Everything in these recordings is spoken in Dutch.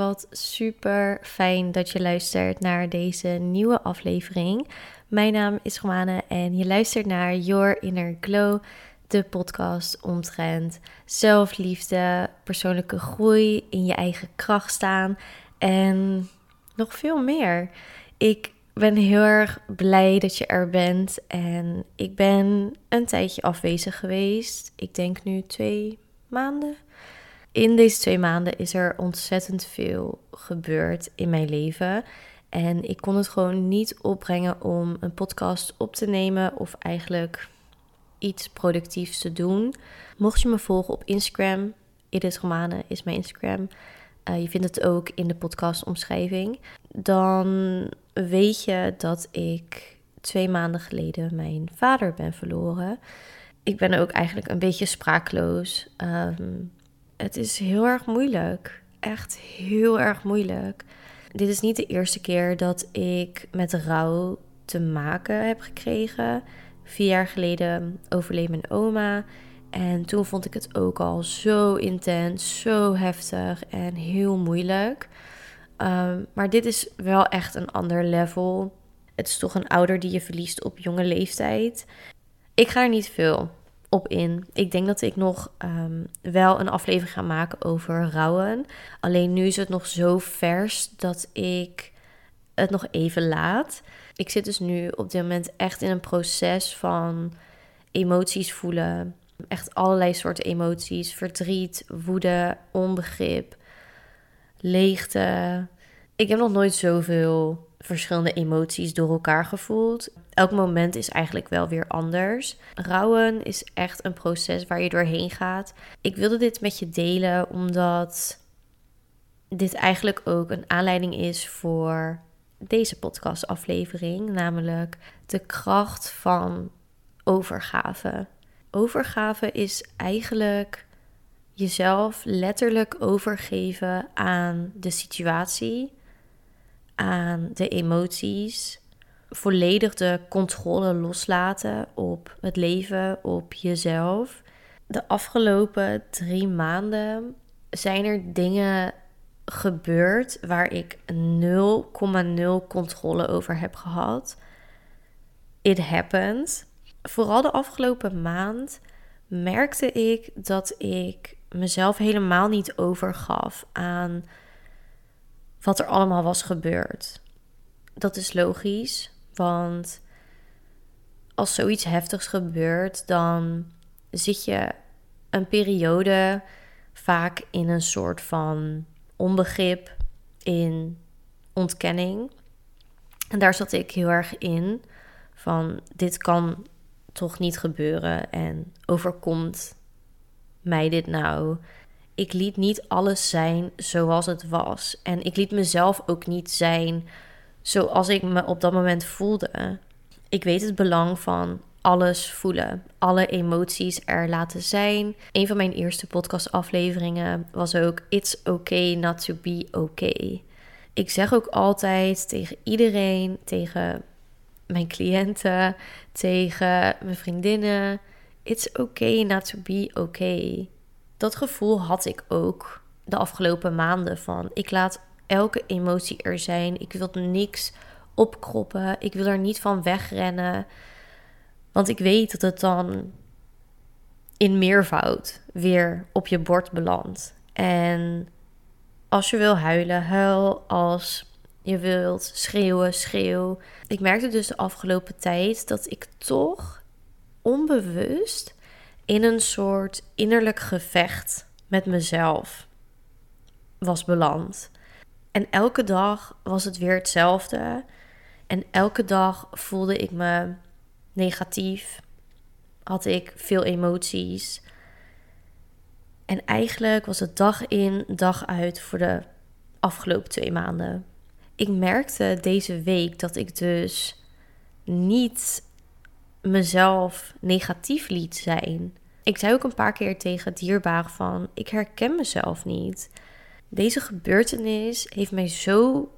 wat super fijn dat je luistert naar deze nieuwe aflevering. Mijn naam is Romane en je luistert naar Your Inner Glow, de podcast omtrent zelfliefde, persoonlijke groei, in je eigen kracht staan en nog veel meer. Ik ben heel erg blij dat je er bent en ik ben een tijdje afwezig geweest. Ik denk nu twee maanden in deze twee maanden is er ontzettend veel gebeurd in mijn leven. En ik kon het gewoon niet opbrengen om een podcast op te nemen of eigenlijk iets productiefs te doen. Mocht je me volgen op Instagram, Edith Romane is mijn Instagram. Uh, je vindt het ook in de podcastomschrijving. Dan weet je dat ik twee maanden geleden mijn vader ben verloren. Ik ben ook eigenlijk een beetje spraakloos. Um, het is heel erg moeilijk. Echt heel erg moeilijk. Dit is niet de eerste keer dat ik met rouw te maken heb gekregen. Vier jaar geleden overleed mijn oma. En toen vond ik het ook al zo intens, zo heftig en heel moeilijk. Um, maar dit is wel echt een ander level. Het is toch een ouder die je verliest op jonge leeftijd. Ik ga er niet veel op in. Ik denk dat ik nog um, wel een aflevering ga maken over rouwen. Alleen nu is het nog zo vers dat ik het nog even laat. Ik zit dus nu op dit moment echt in een proces van emoties voelen. Echt allerlei soorten emoties. Verdriet, woede, onbegrip, leegte. Ik heb nog nooit zoveel verschillende emoties door elkaar gevoeld. Elk moment is eigenlijk wel weer anders. Rouwen is echt een proces waar je doorheen gaat. Ik wilde dit met je delen omdat dit eigenlijk ook een aanleiding is voor deze podcastaflevering, namelijk de kracht van overgave. Overgave is eigenlijk jezelf letterlijk overgeven aan de situatie aan de emoties, volledig de controle loslaten op het leven, op jezelf. De afgelopen drie maanden zijn er dingen gebeurd waar ik 0,0 controle over heb gehad. It happened. Vooral de afgelopen maand merkte ik dat ik mezelf helemaal niet overgaf aan wat er allemaal was gebeurd. Dat is logisch, want als zoiets heftigs gebeurt, dan zit je een periode vaak in een soort van onbegrip, in ontkenning. En daar zat ik heel erg in van dit kan toch niet gebeuren en overkomt mij dit nou? Ik liet niet alles zijn zoals het was. En ik liet mezelf ook niet zijn zoals ik me op dat moment voelde. Ik weet het belang van alles voelen, alle emoties er laten zijn. Een van mijn eerste podcastafleveringen was ook It's okay not to be okay. Ik zeg ook altijd tegen iedereen, tegen mijn cliënten, tegen mijn vriendinnen: It's okay not to be okay dat gevoel had ik ook de afgelopen maanden van ik laat elke emotie er zijn. Ik wil niks opkroppen. Ik wil er niet van wegrennen. Want ik weet dat het dan in meervoud weer op je bord belandt. En als je wil huilen, huil. Als je wilt schreeuwen, schreeuw. Ik merkte dus de afgelopen tijd dat ik toch onbewust in een soort innerlijk gevecht met mezelf was beland. En elke dag was het weer hetzelfde. En elke dag voelde ik me negatief. Had ik veel emoties. En eigenlijk was het dag in, dag uit voor de afgelopen twee maanden. Ik merkte deze week dat ik dus niet mezelf negatief liet zijn. Ik zei ook een paar keer tegen dierbaar van: ik herken mezelf niet. Deze gebeurtenis heeft mij zo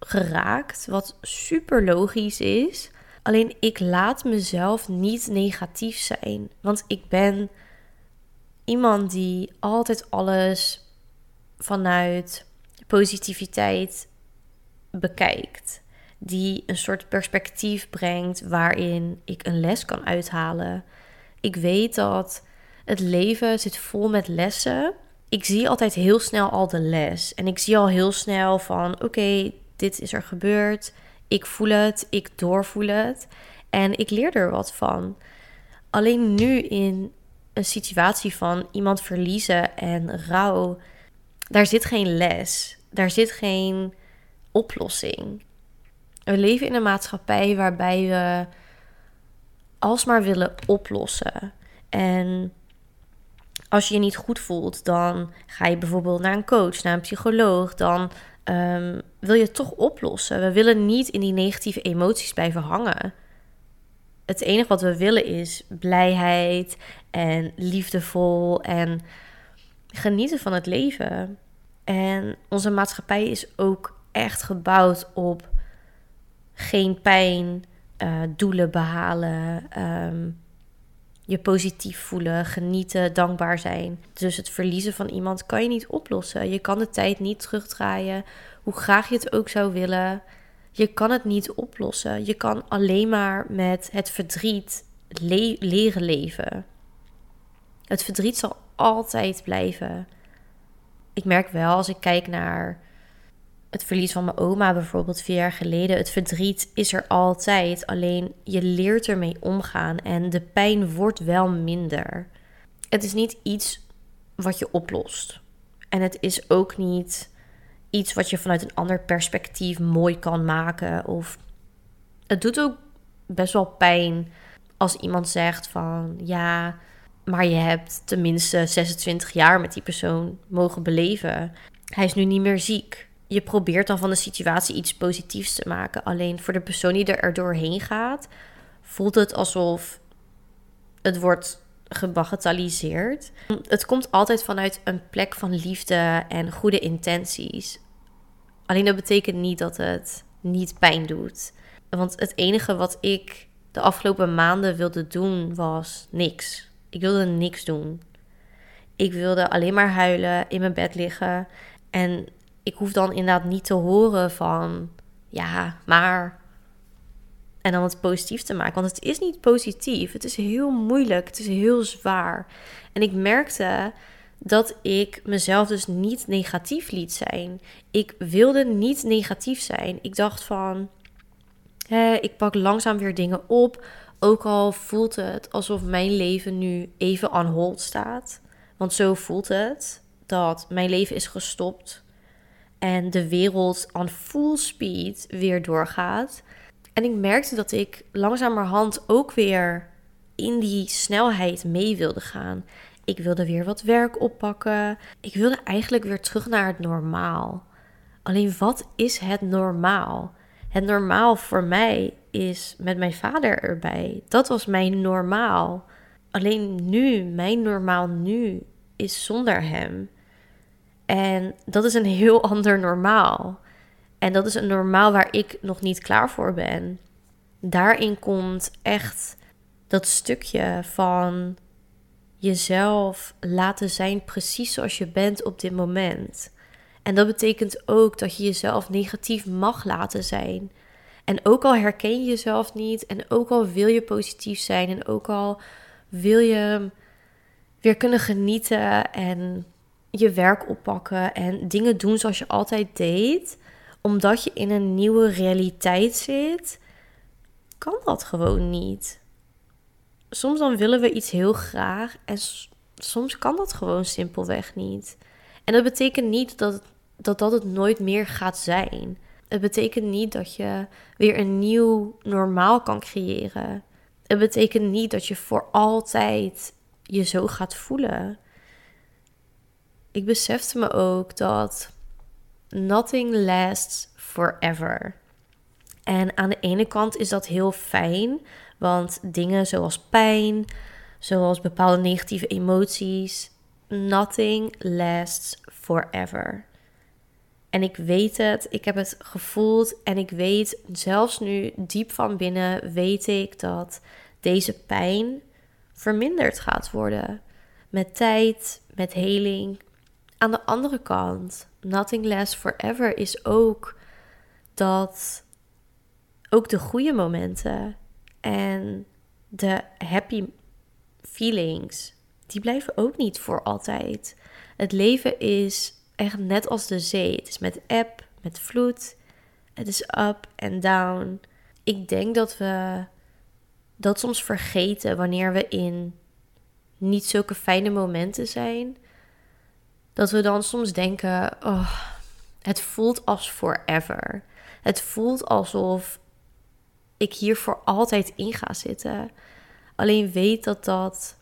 geraakt, wat super logisch is. Alleen ik laat mezelf niet negatief zijn, want ik ben iemand die altijd alles vanuit positiviteit bekijkt. Die een soort perspectief brengt waarin ik een les kan uithalen. Ik weet dat het leven zit vol met lessen. Ik zie altijd heel snel al de les. En ik zie al heel snel van oké, dit is er gebeurd. Ik voel het, ik doorvoel het. En ik leer er wat van. Alleen nu in een situatie van iemand verliezen en rouw, daar zit geen les. Daar zit geen oplossing. We leven in een maatschappij waarbij we alsmaar willen oplossen. En als je je niet goed voelt, dan ga je bijvoorbeeld naar een coach, naar een psycholoog. Dan um, wil je het toch oplossen. We willen niet in die negatieve emoties blijven hangen. Het enige wat we willen is blijheid en liefdevol en genieten van het leven. En onze maatschappij is ook echt gebouwd op geen pijn, uh, doelen behalen, um, je positief voelen, genieten, dankbaar zijn. Dus het verliezen van iemand kan je niet oplossen. Je kan de tijd niet terugdraaien, hoe graag je het ook zou willen. Je kan het niet oplossen. Je kan alleen maar met het verdriet leren leven. Het verdriet zal altijd blijven. Ik merk wel als ik kijk naar het verlies van mijn oma bijvoorbeeld vier jaar geleden. Het verdriet is er altijd. Alleen je leert ermee omgaan en de pijn wordt wel minder. Het is niet iets wat je oplost. En het is ook niet iets wat je vanuit een ander perspectief mooi kan maken. Of het doet ook best wel pijn als iemand zegt van ja, maar je hebt tenminste 26 jaar met die persoon mogen beleven. Hij is nu niet meer ziek je probeert dan van de situatie iets positiefs te maken. Alleen voor de persoon die er doorheen gaat, voelt het alsof het wordt gebagatelliseerd. Het komt altijd vanuit een plek van liefde en goede intenties. Alleen dat betekent niet dat het niet pijn doet. Want het enige wat ik de afgelopen maanden wilde doen was niks. Ik wilde niks doen. Ik wilde alleen maar huilen, in mijn bed liggen en ik hoef dan inderdaad niet te horen van ja, maar. En dan het positief te maken. Want het is niet positief. Het is heel moeilijk. Het is heel zwaar. En ik merkte dat ik mezelf dus niet negatief liet zijn. Ik wilde niet negatief zijn. Ik dacht van, ik pak langzaam weer dingen op. Ook al voelt het alsof mijn leven nu even on hold staat. Want zo voelt het. Dat mijn leven is gestopt en de wereld aan full speed weer doorgaat. En ik merkte dat ik langzamerhand ook weer in die snelheid mee wilde gaan. Ik wilde weer wat werk oppakken. Ik wilde eigenlijk weer terug naar het normaal. Alleen wat is het normaal? Het normaal voor mij is met mijn vader erbij. Dat was mijn normaal. Alleen nu, mijn normaal nu, is zonder hem. En dat is een heel ander normaal. En dat is een normaal waar ik nog niet klaar voor ben. Daarin komt echt dat stukje van jezelf laten zijn precies zoals je bent op dit moment. En dat betekent ook dat je jezelf negatief mag laten zijn. En ook al herken je jezelf niet, en ook al wil je positief zijn, en ook al wil je weer kunnen genieten en je werk oppakken en dingen doen zoals je altijd deed, omdat je in een nieuwe realiteit zit, kan dat gewoon niet. Soms dan willen we iets heel graag en soms kan dat gewoon simpelweg niet. En dat betekent niet dat, dat dat het nooit meer gaat zijn. Het betekent niet dat je weer een nieuw normaal kan creëren. Het betekent niet dat je voor altijd je zo gaat voelen ik besefte me ook dat nothing lasts forever. En aan de ene kant is dat heel fijn, want dingen zoals pijn, zoals bepaalde negatieve emoties, nothing lasts forever. En ik weet het, ik heb het gevoeld en ik weet zelfs nu diep van binnen weet ik dat deze pijn verminderd gaat worden. Met tijd, met heling, aan de andere kant nothing lasts forever is ook dat ook de goede momenten en de happy feelings, die blijven ook niet voor altijd. Het leven is echt net als de zee. Het is met eb, met vloed. Het is up en down. Ik denk dat we dat soms vergeten wanneer we in niet zulke fijne momenten zijn. Dat we dan soms denken: oh, het voelt als forever. Het voelt alsof ik hier voor altijd in ga zitten. Alleen weet dat dat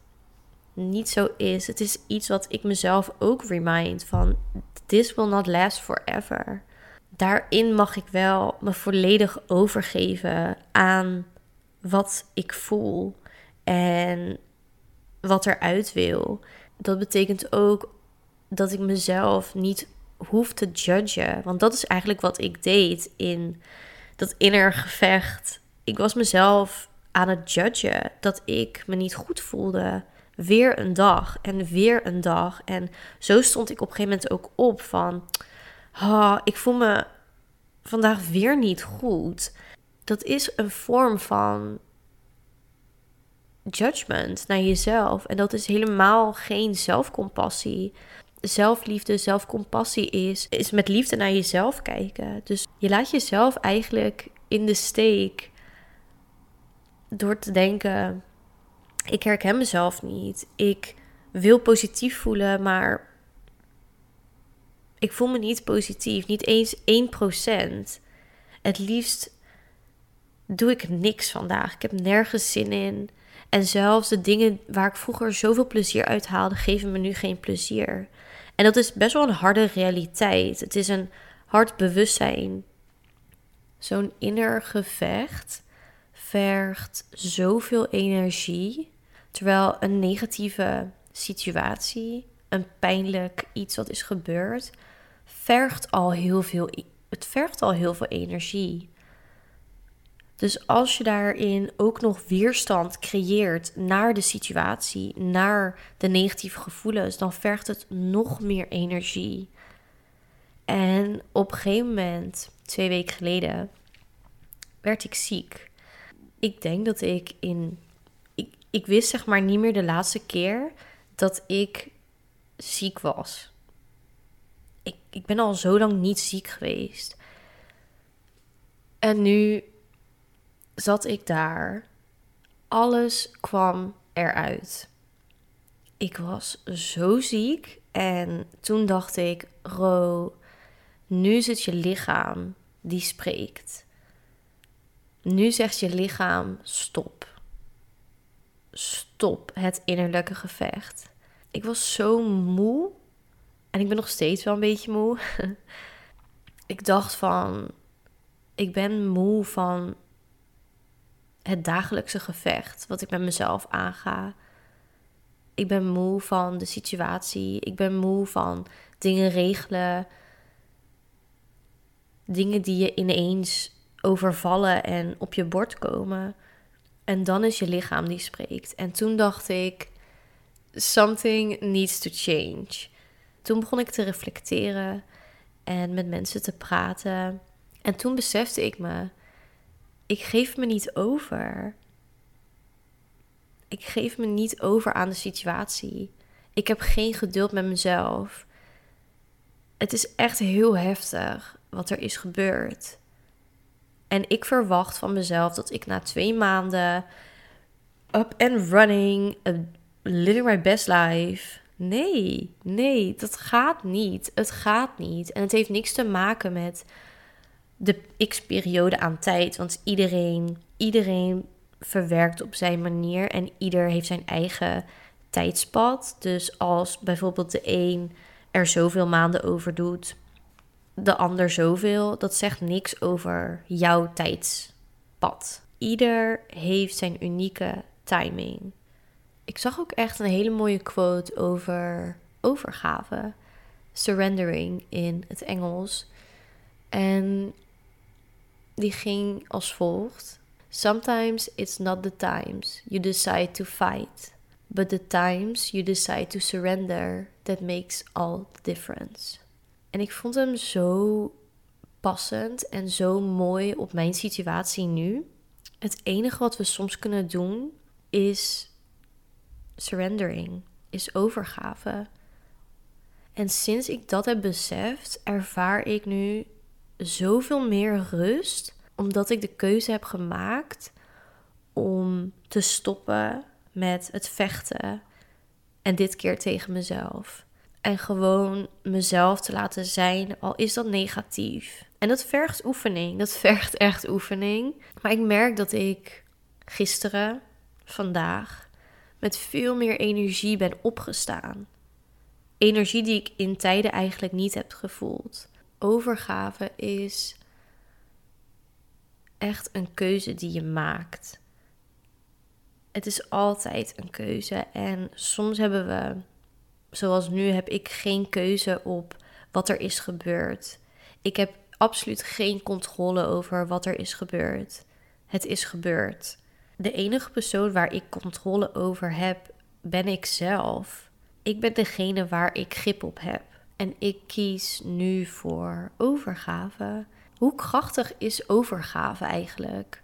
niet zo is. Het is iets wat ik mezelf ook remind van this will not last forever. Daarin mag ik wel me volledig overgeven aan wat ik voel en wat eruit wil. Dat betekent ook dat ik mezelf niet hoef te judgen. Want dat is eigenlijk wat ik deed in dat inner gevecht. Ik was mezelf aan het judgen dat ik me niet goed voelde. Weer een dag en weer een dag. En zo stond ik op een gegeven moment ook op van... Oh, ik voel me vandaag weer niet goed. Dat is een vorm van judgment naar jezelf. En dat is helemaal geen zelfcompassie. Zelfliefde, zelfcompassie is, is met liefde naar jezelf kijken. Dus je laat jezelf eigenlijk in de steek door te denken: ik herken mezelf niet. Ik wil positief voelen, maar ik voel me niet positief. Niet eens 1%. Het liefst doe ik niks vandaag. Ik heb nergens zin in. En zelfs de dingen waar ik vroeger zoveel plezier uit haalde, geven me nu geen plezier. En dat is best wel een harde realiteit. Het is een hard bewustzijn. Zo'n inner gevecht vergt zoveel energie. Terwijl een negatieve situatie, een pijnlijk iets wat is gebeurd, vergt al heel veel, het vergt al heel veel energie. Dus als je daarin ook nog weerstand creëert naar de situatie, naar de negatieve gevoelens, dan vergt het nog meer energie. En op een gegeven moment, twee weken geleden, werd ik ziek. Ik denk dat ik in. Ik, ik wist zeg maar niet meer de laatste keer dat ik ziek was. Ik, ik ben al zo lang niet ziek geweest. En nu zat ik daar. Alles kwam eruit. Ik was zo ziek en toen dacht ik, Ro, nu is het je lichaam die spreekt. Nu zegt je lichaam stop. Stop het innerlijke gevecht. Ik was zo moe en ik ben nog steeds wel een beetje moe. ik dacht van, ik ben moe van het dagelijkse gevecht wat ik met mezelf aanga. Ik ben moe van de situatie. Ik ben moe van dingen regelen. Dingen die je ineens overvallen en op je bord komen. En dan is je lichaam die spreekt. En toen dacht ik, something needs to change. Toen begon ik te reflecteren en met mensen te praten. En toen besefte ik me, ik geef me niet over. Ik geef me niet over aan de situatie. Ik heb geen geduld met mezelf. Het is echt heel heftig wat er is gebeurd. En ik verwacht van mezelf dat ik na twee maanden up and running, living my best life. Nee, nee, dat gaat niet. Het gaat niet. En het heeft niks te maken met de x-periode aan tijd. Want iedereen, iedereen verwerkt op zijn manier en ieder heeft zijn eigen tijdspad. Dus als bijvoorbeeld de een er zoveel maanden over doet, de ander zoveel, dat zegt niks over jouw tijdspad. Ieder heeft zijn unieke timing. Ik zag ook echt een hele mooie quote over overgave, surrendering in het Engels. En die ging als volgt: Sometimes it's not the times you decide to fight, but the times you decide to surrender that makes all the difference. En ik vond hem zo passend en zo mooi op mijn situatie nu. Het enige wat we soms kunnen doen is surrendering, is overgave. En sinds ik dat heb beseft, ervaar ik nu zoveel meer rust, omdat ik de keuze heb gemaakt om te stoppen met het vechten en dit keer tegen mezelf. En gewoon mezelf te laten zijn, al is dat negatief. En dat vergt oefening. Dat vergt echt oefening. Maar ik merk dat ik gisteren, vandaag, met veel meer energie ben opgestaan. Energie die ik in tijden eigenlijk niet heb gevoeld. Overgave is echt een keuze die je maakt. Het is altijd een keuze. En soms hebben we, zoals nu, heb ik geen keuze op wat er is gebeurd. Ik heb absoluut geen controle over wat er is gebeurd. Het is gebeurd. De enige persoon waar ik controle over heb, ben ik zelf. Ik ben degene waar ik grip op heb. En ik kies nu voor overgave. Hoe krachtig is overgave eigenlijk?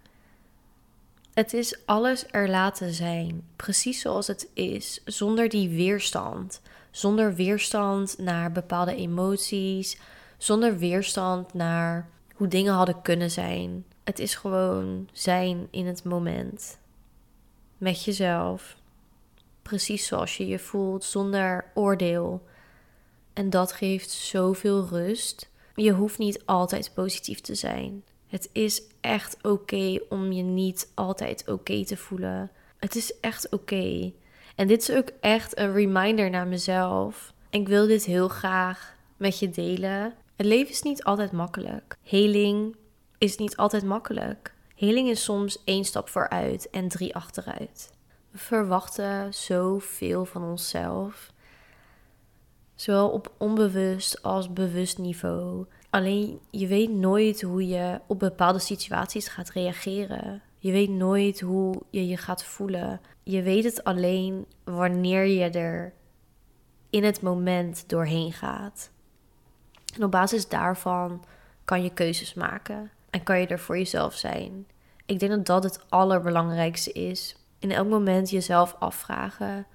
Het is alles er laten zijn, precies zoals het is, zonder die weerstand. Zonder weerstand naar bepaalde emoties, zonder weerstand naar hoe dingen hadden kunnen zijn. Het is gewoon zijn in het moment. Met jezelf. Precies zoals je je voelt, zonder oordeel. En dat geeft zoveel rust. Je hoeft niet altijd positief te zijn. Het is echt oké om je niet altijd oké te voelen. Het is echt oké. En dit is ook echt een reminder naar mezelf. Ik wil dit heel graag met je delen. Het leven is niet altijd makkelijk. Heling is niet altijd makkelijk. Heling is soms één stap vooruit en drie achteruit. We verwachten zoveel van onszelf. Zowel op onbewust als bewust niveau. Alleen je weet nooit hoe je op bepaalde situaties gaat reageren. Je weet nooit hoe je je gaat voelen. Je weet het alleen wanneer je er in het moment doorheen gaat. En op basis daarvan kan je keuzes maken en kan je er voor jezelf zijn. Ik denk dat dat het allerbelangrijkste is. In elk moment jezelf afvragen: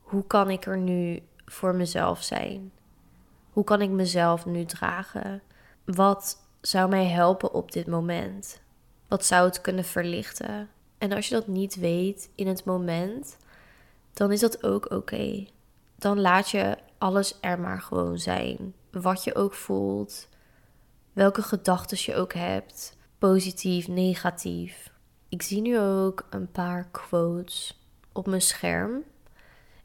hoe kan ik er nu voor mezelf zijn? Hoe kan ik mezelf nu dragen? Wat zou mij helpen op dit moment? Wat zou het kunnen verlichten? En als je dat niet weet in het moment, dan is dat ook oké. Dan laat je alles er maar gewoon zijn. Wat je ook voelt, welke gedachten je ook hebt, positief, negatief. Ik zie nu ook een paar quotes op mijn scherm.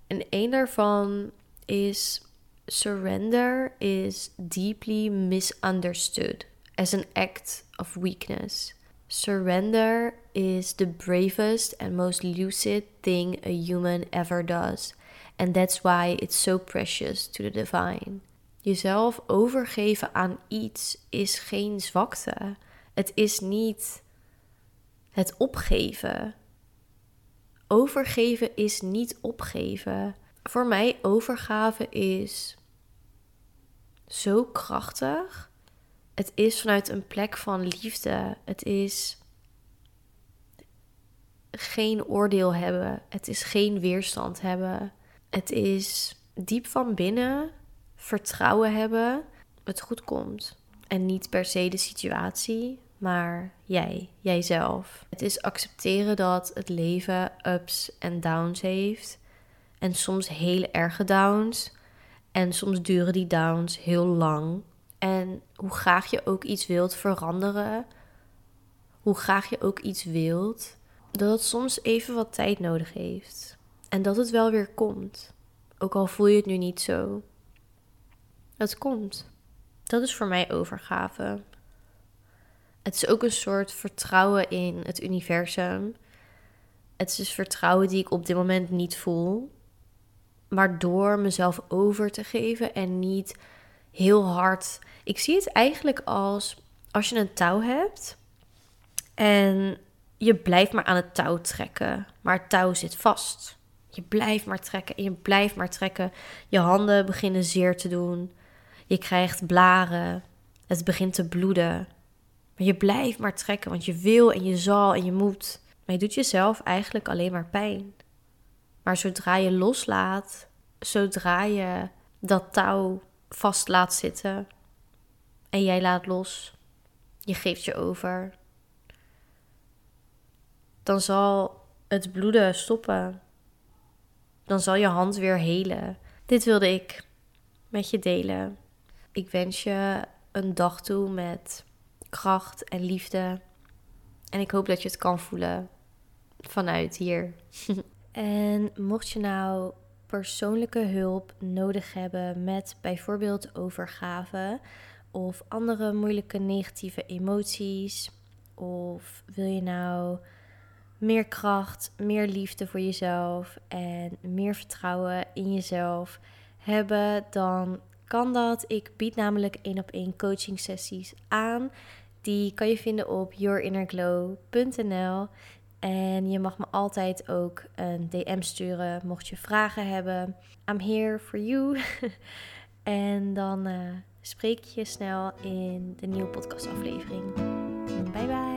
En een daarvan is surrender is deeply misunderstood as an act of weakness. Surrender is the bravest and most lucid thing a human ever does. And that's why it's so precious to the divine. Jezelf overgeven aan iets is geen zwakte. Het is niet het opgeven. Overgeven is niet opgeven voor mij overgave is zo krachtig. Het is vanuit een plek van liefde. Het is geen oordeel hebben. Het is geen weerstand hebben. Het is diep van binnen vertrouwen hebben. Het goed komt. En niet per se de situatie, maar jij, jijzelf. Het is accepteren dat het leven ups en downs heeft. En soms hele erge downs. En soms duren die downs heel lang. En hoe graag je ook iets wilt veranderen, hoe graag je ook iets wilt, dat het soms even wat tijd nodig heeft. En dat het wel weer komt. Ook al voel je het nu niet zo. Het komt. Dat is voor mij overgave. Het is ook een soort vertrouwen in het universum. Het is vertrouwen die ik op dit moment niet voel maar door mezelf over te geven en niet heel hard. Ik zie het eigenlijk als als je een touw hebt en je blijft maar aan het touw trekken, maar het touw zit vast. Je blijft maar trekken en je blijft maar trekken. Je handen beginnen zeer te doen. Je krijgt blaren. Het begint te bloeden. Maar je blijft maar trekken, want je wil en je zal en je moet. Maar je doet jezelf eigenlijk alleen maar pijn. Maar zodra je loslaat, zodra je dat touw vast laat zitten en jij laat los, je geeft je over, dan zal het bloeden stoppen. Dan zal je hand weer helen. Dit wilde ik met je delen. Ik wens je een dag toe met kracht en liefde. En ik hoop dat je het kan voelen vanuit hier. en mocht je nou persoonlijke hulp nodig hebben met bijvoorbeeld overgave of andere moeilijke negatieve emoties, of wil je nou meer kracht, meer liefde voor jezelf en meer vertrouwen in jezelf hebben, dan kan dat. Ik bied namelijk één op één coaching sessies aan. Die kan je vinden op yourinnerglow.nl. En je mag me altijd ook een DM sturen mocht je vragen hebben. I'm here for you. en dan uh, spreek je snel in de nieuwe podcastaflevering. Bye bye.